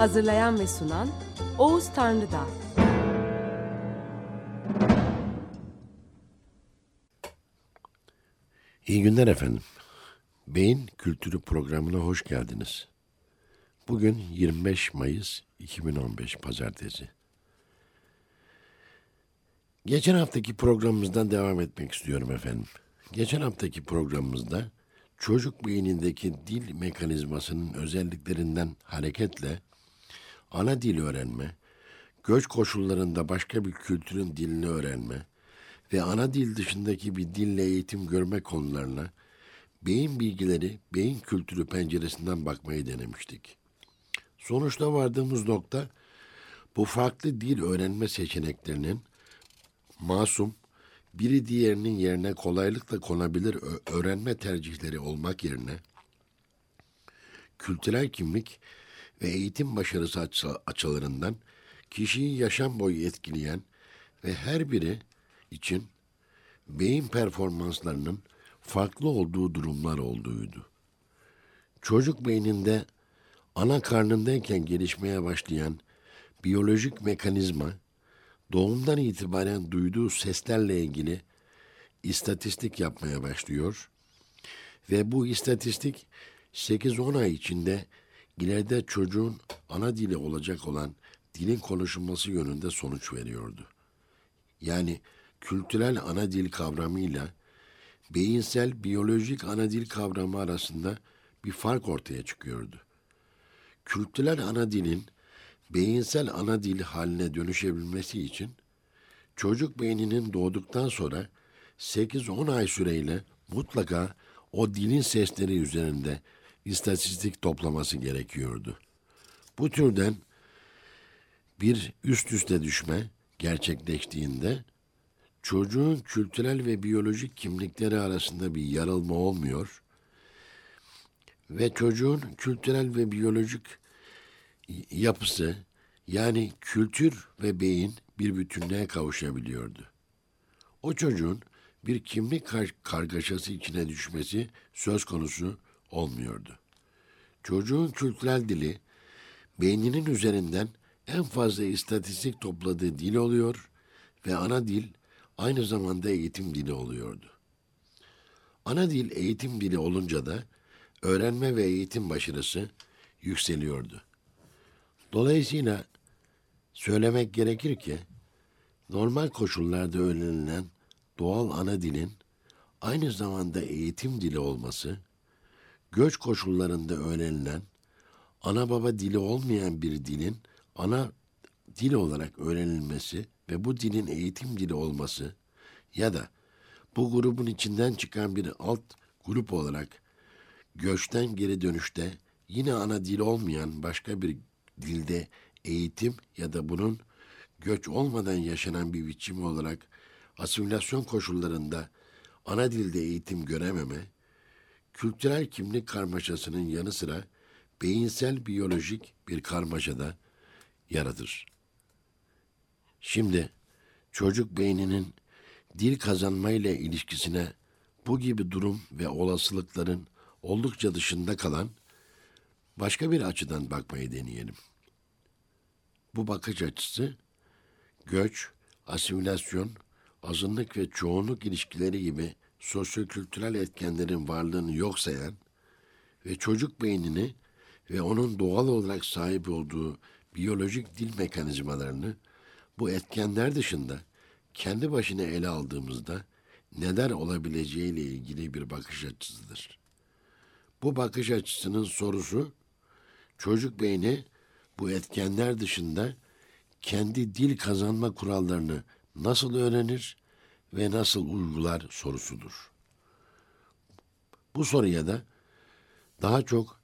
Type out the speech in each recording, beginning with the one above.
Hazırlayan ve sunan Oğuz Tanrıdağ. İyi günler efendim. Beyin Kültürü programına hoş geldiniz. Bugün 25 Mayıs 2015 Pazartesi. Geçen haftaki programımızdan devam etmek istiyorum efendim. Geçen haftaki programımızda çocuk beynindeki dil mekanizmasının özelliklerinden hareketle ana dil öğrenme, göç koşullarında başka bir kültürün dilini öğrenme ve ana dil dışındaki bir dille eğitim görme konularına beyin bilgileri, beyin kültürü penceresinden bakmayı denemiştik. Sonuçta vardığımız nokta bu farklı dil öğrenme seçeneklerinin masum, biri diğerinin yerine kolaylıkla konabilir öğrenme tercihleri olmak yerine kültürel kimlik ve eğitim başarısı açılarından kişiyi yaşam boyu etkileyen ve her biri için beyin performanslarının farklı olduğu durumlar olduğuydu. Çocuk beyninde ana karnındayken gelişmeye başlayan biyolojik mekanizma doğumdan itibaren duyduğu seslerle ilgili istatistik yapmaya başlıyor ve bu istatistik 8-10 ay içinde ileride çocuğun ana dili olacak olan dilin konuşulması yönünde sonuç veriyordu. Yani kültürel ana dil kavramıyla beyinsel biyolojik ana dil kavramı arasında bir fark ortaya çıkıyordu. Kültürel ana dilin beyinsel ana dil haline dönüşebilmesi için çocuk beyninin doğduktan sonra 8-10 ay süreyle mutlaka o dilin sesleri üzerinde istatistik toplaması gerekiyordu. Bu türden bir üst üste düşme gerçekleştiğinde çocuğun kültürel ve biyolojik kimlikleri arasında bir yarılma olmuyor ve çocuğun kültürel ve biyolojik yapısı yani kültür ve beyin bir bütünlüğe kavuşabiliyordu. O çocuğun bir kimlik kar kargaşası içine düşmesi söz konusu olmuyordu. Çocuğun kültürel dili beyninin üzerinden en fazla istatistik topladığı dil oluyor ve ana dil aynı zamanda eğitim dili oluyordu. Ana dil eğitim dili olunca da öğrenme ve eğitim başarısı yükseliyordu. Dolayısıyla söylemek gerekir ki normal koşullarda öğrenilen doğal ana dilin aynı zamanda eğitim dili olması, göç koşullarında öğrenilen ana baba dili olmayan bir dilin ana dil olarak öğrenilmesi ve bu dilin eğitim dili olması ya da bu grubun içinden çıkan bir alt grup olarak göçten geri dönüşte yine ana dil olmayan başka bir dilde eğitim ya da bunun göç olmadan yaşanan bir biçim olarak asimilasyon koşullarında ana dilde eğitim görememe, kültürel kimlik karmaşasının yanı sıra beyinsel biyolojik bir karmaşada yaratır. Şimdi çocuk beyninin dil kazanmayla ilişkisine bu gibi durum ve olasılıkların oldukça dışında kalan başka bir açıdan bakmayı deneyelim. Bu bakış açısı göç, asimilasyon, azınlık ve çoğunluk ilişkileri gibi sosyokültürel etkenlerin varlığını yok sayan ve çocuk beynini ve onun doğal olarak sahip olduğu biyolojik dil mekanizmalarını bu etkenler dışında kendi başına ele aldığımızda neler olabileceğiyle ilgili bir bakış açısıdır. Bu bakış açısının sorusu çocuk beyni bu etkenler dışında kendi dil kazanma kurallarını nasıl öğrenir ve nasıl uygular sorusudur. Bu soruya da daha çok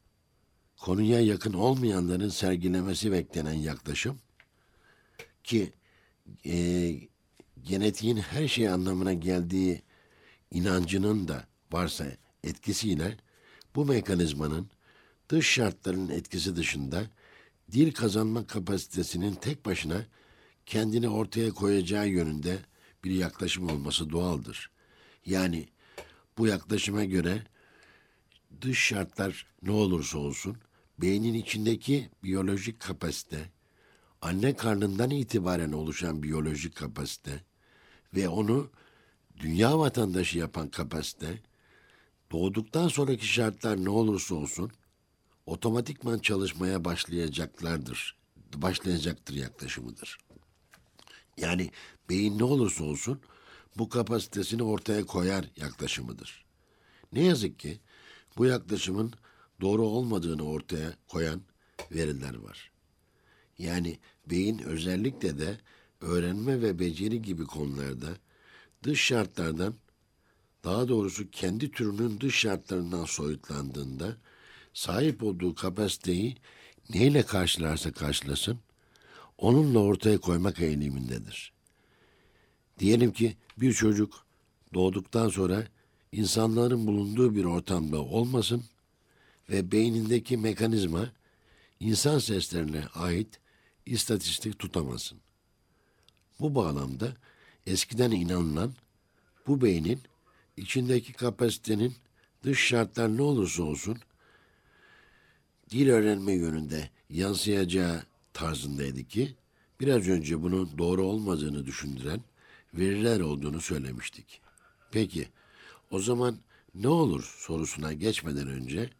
konuya yakın olmayanların sergilemesi beklenen yaklaşım ki e, genetiğin her şey anlamına geldiği inancının da varsa etkisiyle bu mekanizmanın dış şartların etkisi dışında dil kazanma kapasitesinin tek başına kendini ortaya koyacağı yönünde bir yaklaşım olması doğaldır. Yani bu yaklaşıma göre dış şartlar ne olursa olsun beynin içindeki biyolojik kapasite, anne karnından itibaren oluşan biyolojik kapasite ve onu dünya vatandaşı yapan kapasite, doğduktan sonraki şartlar ne olursa olsun otomatikman çalışmaya başlayacaklardır. Başlayacaktır yaklaşımıdır. Yani beyin ne olursa olsun bu kapasitesini ortaya koyar yaklaşımıdır. Ne yazık ki bu yaklaşımın doğru olmadığını ortaya koyan veriler var. Yani beyin özellikle de öğrenme ve beceri gibi konularda dış şartlardan daha doğrusu kendi türünün dış şartlarından soyutlandığında sahip olduğu kapasiteyi neyle karşılarsa karşılasın onunla ortaya koymak eğilimindedir. Diyelim ki bir çocuk doğduktan sonra insanların bulunduğu bir ortamda olmasın ve beynindeki mekanizma insan seslerine ait istatistik tutamasın. Bu bağlamda eskiden inanılan bu beynin içindeki kapasitenin dış şartlar ne olursa olsun dil öğrenme yönünde yansıyacağı tarzındaydı ki biraz önce bunun doğru olmadığını düşündüren veriler olduğunu söylemiştik. Peki o zaman ne olur sorusuna geçmeden önce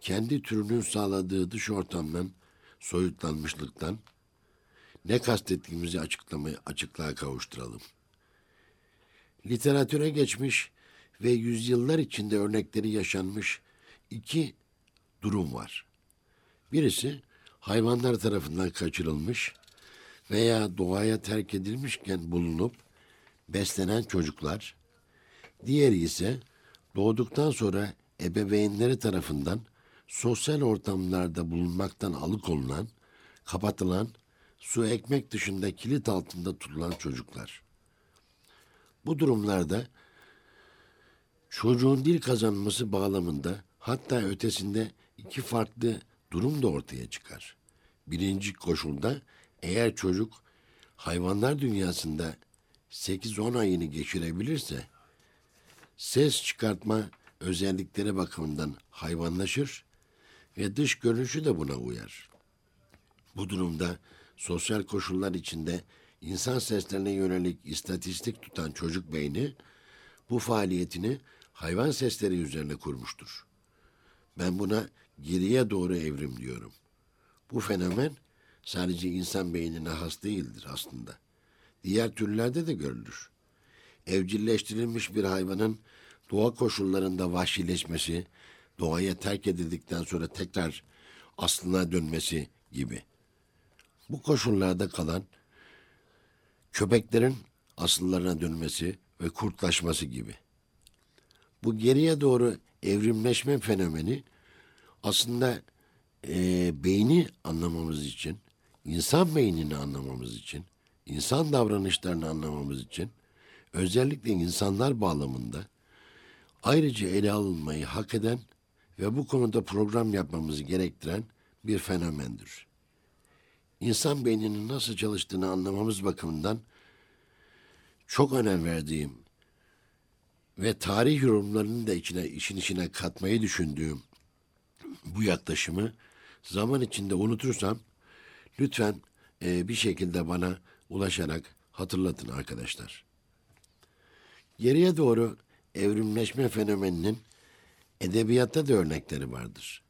kendi türünün sağladığı dış ortamdan soyutlanmışlıktan ne kastettiğimizi açıklamayı açıklığa kavuşturalım. Literatüre geçmiş ve yüzyıllar içinde örnekleri yaşanmış iki durum var. Birisi hayvanlar tarafından kaçırılmış veya doğaya terk edilmişken bulunup beslenen çocuklar, diğeri ise doğduktan sonra ebeveynleri tarafından sosyal ortamlarda bulunmaktan alıkonulan, kapatılan, su ekmek dışında kilit altında tutulan çocuklar. Bu durumlarda çocuğun dil kazanması bağlamında hatta ötesinde iki farklı durum da ortaya çıkar. Birinci koşulda eğer çocuk hayvanlar dünyasında 8-10 ayını geçirebilirse ses çıkartma özellikleri bakımından hayvanlaşır ve dış görünüşü de buna uyar. Bu durumda sosyal koşullar içinde insan seslerine yönelik istatistik tutan çocuk beyni bu faaliyetini hayvan sesleri üzerine kurmuştur. Ben buna geriye doğru evrim diyorum. Bu fenomen sadece insan beynine has değildir aslında. Diğer türlerde de görülür. Evcilleştirilmiş bir hayvanın doğa koşullarında vahşileşmesi, doğaya terk edildikten sonra tekrar aslına dönmesi gibi. Bu koşullarda kalan köpeklerin asıllarına dönmesi ve kurtlaşması gibi. Bu geriye doğru evrimleşme fenomeni aslında e, beyni anlamamız için, insan beynini anlamamız için, insan davranışlarını anlamamız için özellikle insanlar bağlamında ayrıca ele alınmayı hak eden ve bu konuda program yapmamızı gerektiren bir fenomendir. İnsan beyninin nasıl çalıştığını anlamamız bakımından çok önem verdiğim ve tarih yorumlarını da içine işin içine katmayı düşündüğüm bu yaklaşımı zaman içinde unutursam lütfen e, bir şekilde bana ulaşarak hatırlatın arkadaşlar. Geriye doğru evrimleşme fenomeninin edebiyatta da örnekleri vardır.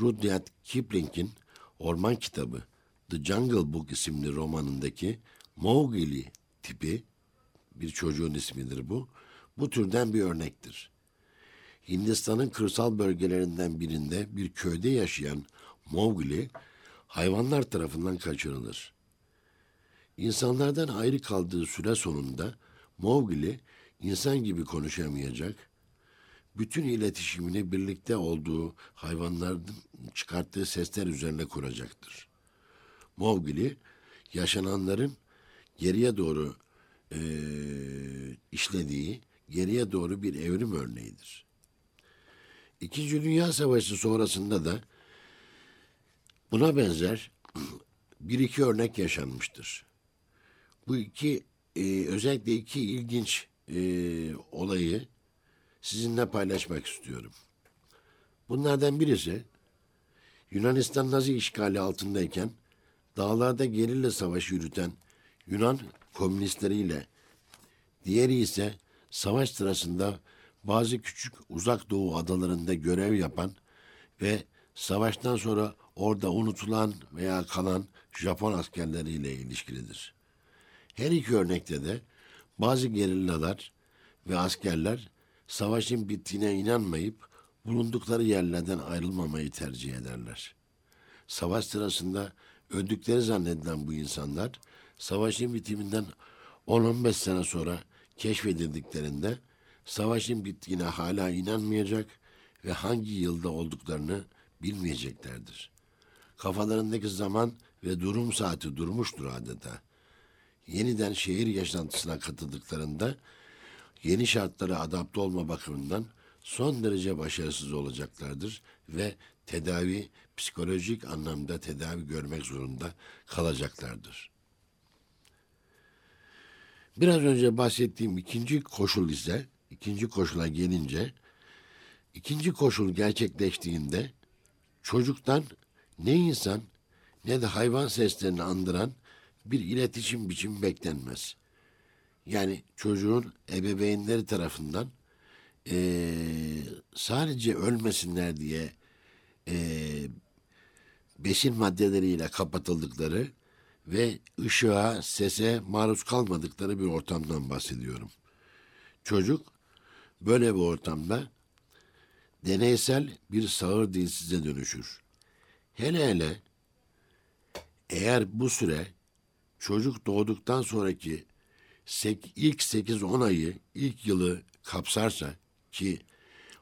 Rudyard Kipling'in Orman Kitabı The Jungle Book isimli romanındaki Mowgli tipi bir çocuğun ismidir bu. Bu türden bir örnektir. Hindistan'ın kırsal bölgelerinden birinde bir köyde yaşayan Mowgli hayvanlar tarafından kaçırılır. İnsanlardan ayrı kaldığı süre sonunda Mowgli insan gibi konuşamayacak, bütün iletişimini birlikte olduğu hayvanların çıkarttığı sesler üzerine kuracaktır. Mowgli yaşananların geriye doğru eee, işlediği geriye doğru bir evrim örneğidir. İkinci Dünya Savaşı sonrasında da buna benzer bir iki örnek yaşanmıştır. Bu iki e, özellikle iki ilginç e, olayı sizinle paylaşmak istiyorum. Bunlardan birisi Yunanistan Nazi işgali altındayken dağlarda gerilla savaşı yürüten Yunan komünistleriyle diğeri ise savaş sırasında bazı küçük uzak doğu adalarında görev yapan ve savaştan sonra orada unutulan veya kalan Japon askerleriyle ilişkilidir. Her iki örnekte de bazı gerillalar ve askerler savaşın bittiğine inanmayıp bulundukları yerlerden ayrılmamayı tercih ederler. Savaş sırasında öldükleri zannedilen bu insanlar savaşın bitiminden 10-15 sene sonra keşfedildiklerinde savaşın bittiğine hala inanmayacak ve hangi yılda olduklarını bilmeyeceklerdir. Kafalarındaki zaman ve durum saati durmuştur adeta. Yeniden şehir yaşantısına katıldıklarında yeni şartlara adapte olma bakımından son derece başarısız olacaklardır ve tedavi psikolojik anlamda tedavi görmek zorunda kalacaklardır. Biraz önce bahsettiğim ikinci koşul ise ikinci koşula gelince ikinci koşul gerçekleştiğinde çocuktan ne insan ne de hayvan seslerini andıran bir iletişim biçimi beklenmez. Yani çocuğun ebeveynleri tarafından eee, sadece ölmesinler diye eee, besin maddeleriyle kapatıldıkları ve ışığa, sese maruz kalmadıkları bir ortamdan bahsediyorum. Çocuk böyle bir ortamda deneysel bir sağır dilsize dönüşür. Hele hele eğer bu süre çocuk doğduktan sonraki sek- ilk 8-10 ayı, ilk yılı kapsarsa ki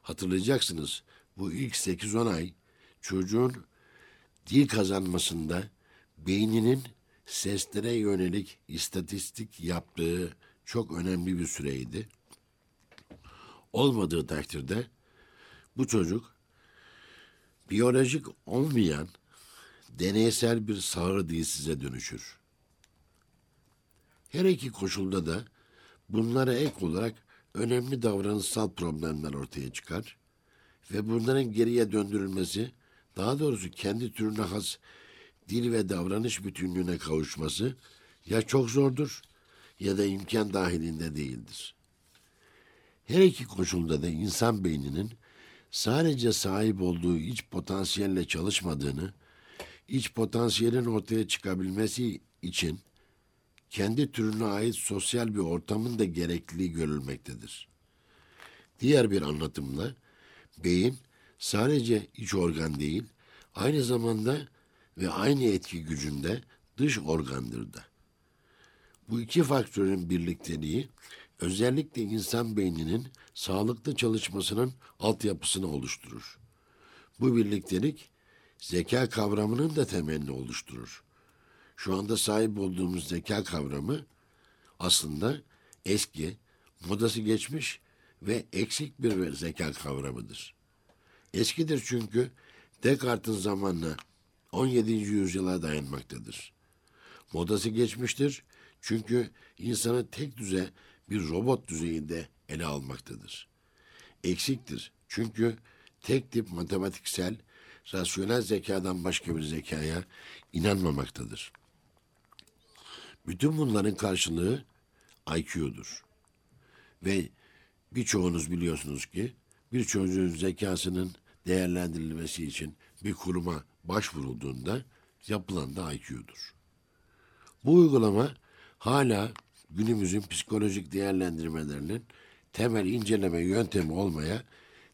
hatırlayacaksınız bu ilk 8-10 ay çocuğun dil kazanmasında beyninin seslere yönelik istatistik yaptığı çok önemli bir süreydi. Olmadığı takdirde bu çocuk biyolojik olmayan deneysel bir sağır dilsize dönüşür. Her iki koşulda da bunlara ek olarak önemli davranışsal problemler ortaya çıkar ve bunların geriye döndürülmesi, daha doğrusu kendi türüne has dil ve davranış bütünlüğüne kavuşması ya çok zordur ya da imkan dahilinde değildir. Her iki koşulda da insan beyninin sadece sahip olduğu iç potansiyelle çalışmadığını, iç potansiyelin ortaya çıkabilmesi için kendi türüne ait sosyal bir ortamın da gerekliliği görülmektedir. Diğer bir anlatımla beyin sadece iç organ değil, aynı zamanda ve aynı etki gücünde dış organdır da. Bu iki faktörün birlikteliği özellikle insan beyninin sağlıklı çalışmasının altyapısını oluşturur. Bu birliktelik zeka kavramının da temelini oluşturur. Şu anda sahip olduğumuz zeka kavramı aslında eski, modası geçmiş ve eksik bir zeka kavramıdır. Eskidir çünkü Descartes'in zamanla 17. yüzyıla dayanmaktadır. Modası geçmiştir çünkü insanı tek düze bir robot düzeyinde ele almaktadır. Eksiktir çünkü tek tip matematiksel, rasyonel zekadan başka bir zekaya inanmamaktadır. Bütün bunların karşılığı IQ'dur. Ve birçoğunuz biliyorsunuz ki bir çocuğun zekasının değerlendirilmesi için bir kuruma başvurulduğunda yapılan da IQ'dur. Bu uygulama hala günümüzün psikolojik değerlendirmelerinin temel inceleme yöntemi olmaya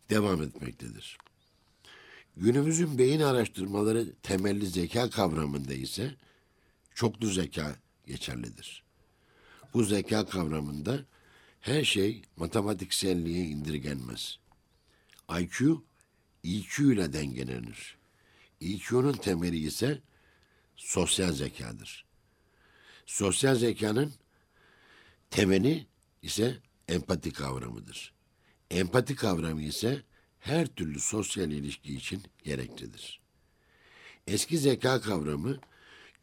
devam etmektedir. Günümüzün beyin araştırmaları temelli zeka kavramında ise çoklu zeka geçerlidir. Bu zeka kavramında her şey matematikselliğe indirgenmez. IQ, EQ ile dengelenir. EQ'nun temeli ise sosyal zekadır. Sosyal zekanın temeli ise empati kavramıdır. Empati kavramı ise her türlü sosyal ilişki için gereklidir. Eski zeka kavramı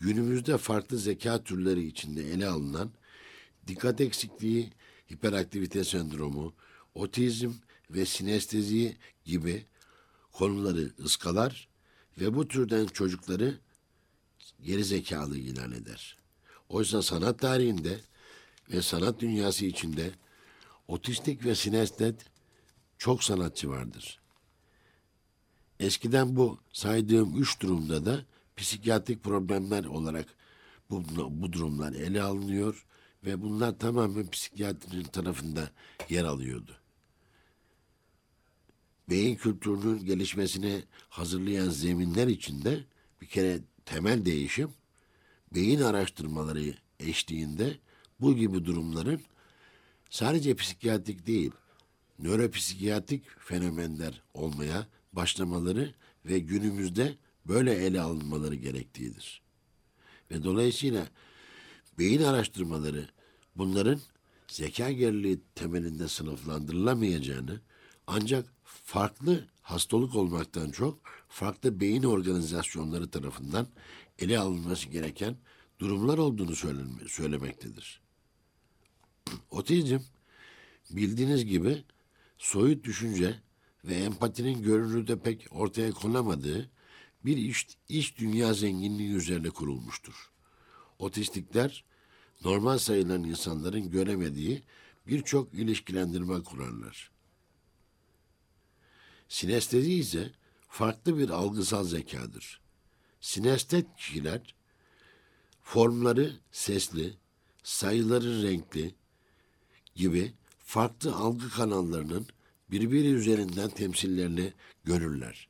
günümüzde farklı zeka türleri içinde ele alınan dikkat eksikliği, hiperaktivite sendromu, otizm ve sinestezi gibi konuları ıskalar ve bu türden çocukları geri zekalı ilan eder. Oysa sanat tarihinde ve sanat dünyası içinde otistik ve sinestet çok sanatçı vardır. Eskiden bu saydığım üç durumda da psikiyatrik problemler olarak bu, bu durumlar ele alınıyor ve bunlar tamamen psikiyatrinin tarafında yer alıyordu. Beyin kültürünün gelişmesine hazırlayan zeminler içinde bir kere temel değişim beyin araştırmaları eşliğinde bu gibi durumların sadece psikiyatrik değil, nöropsikiyatrik fenomenler olmaya başlamaları ve günümüzde böyle ele alınmaları gerektiğidir. Ve dolayısıyla beyin araştırmaları bunların zeka geriliği temelinde sınıflandırılamayacağını ancak farklı hastalık olmaktan çok farklı beyin organizasyonları tarafından ele alınması gereken durumlar olduğunu söylemektedir. Otizm bildiğiniz gibi soyut düşünce ve empatinin görünürde pek ortaya konamadığı bir iş, iş dünya zenginliği üzerine kurulmuştur. Otistikler normal sayılan insanların göremediği birçok ilişkilendirme kurarlar. Sinestezi ise farklı bir algısal zekadır. Sinestet kişiler formları sesli, sayıları renkli gibi farklı algı kanallarının birbiri üzerinden temsillerini görürler.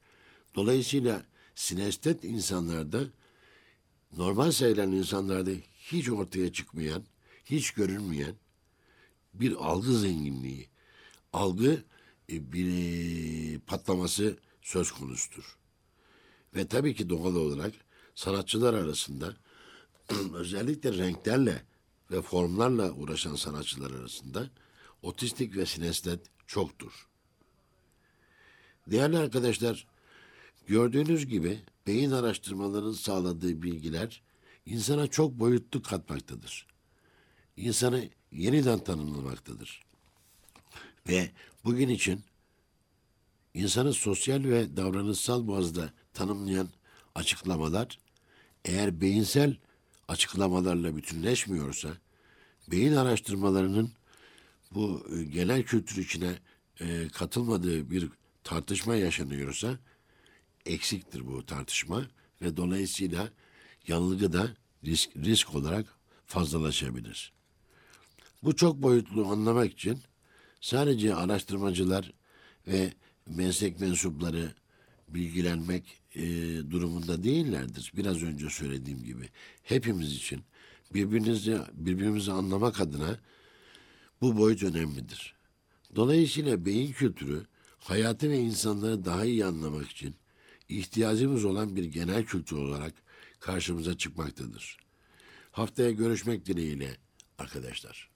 Dolayısıyla sinestet insanlarda normal sayılan insanlarda hiç ortaya çıkmayan, hiç görünmeyen bir algı zenginliği, algı e, bir patlaması söz konusudur. Ve tabii ki doğal olarak sanatçılar arasında özellikle renklerle ve formlarla uğraşan sanatçılar arasında otistik ve sinestet çoktur. Değerli arkadaşlar, gördüğünüz gibi beyin araştırmalarının sağladığı bilgiler insana çok boyutlu katmaktadır. İnsanı yeniden tanımlamaktadır. Ve bugün için insanı sosyal ve davranışsal bazda tanımlayan açıklamalar eğer beyinsel açıklamalarla bütünleşmiyorsa beyin araştırmalarının bu e, genel kültür içine e, katılmadığı bir tartışma yaşanıyorsa eksiktir bu tartışma ve dolayısıyla yanılgı da risk, risk olarak fazlalaşabilir. Bu çok boyutlu anlamak için sadece araştırmacılar ve meslek mensupları bilgilenmek e, durumunda değillerdir. Biraz önce söylediğim gibi hepimiz için birbirinizi birbirimizi anlamak adına bu boyut önemlidir. Dolayısıyla beyin kültürü hayatı ve insanları daha iyi anlamak için ihtiyacımız olan bir genel kültür olarak karşımıza çıkmaktadır. Haftaya görüşmek dileğiyle arkadaşlar.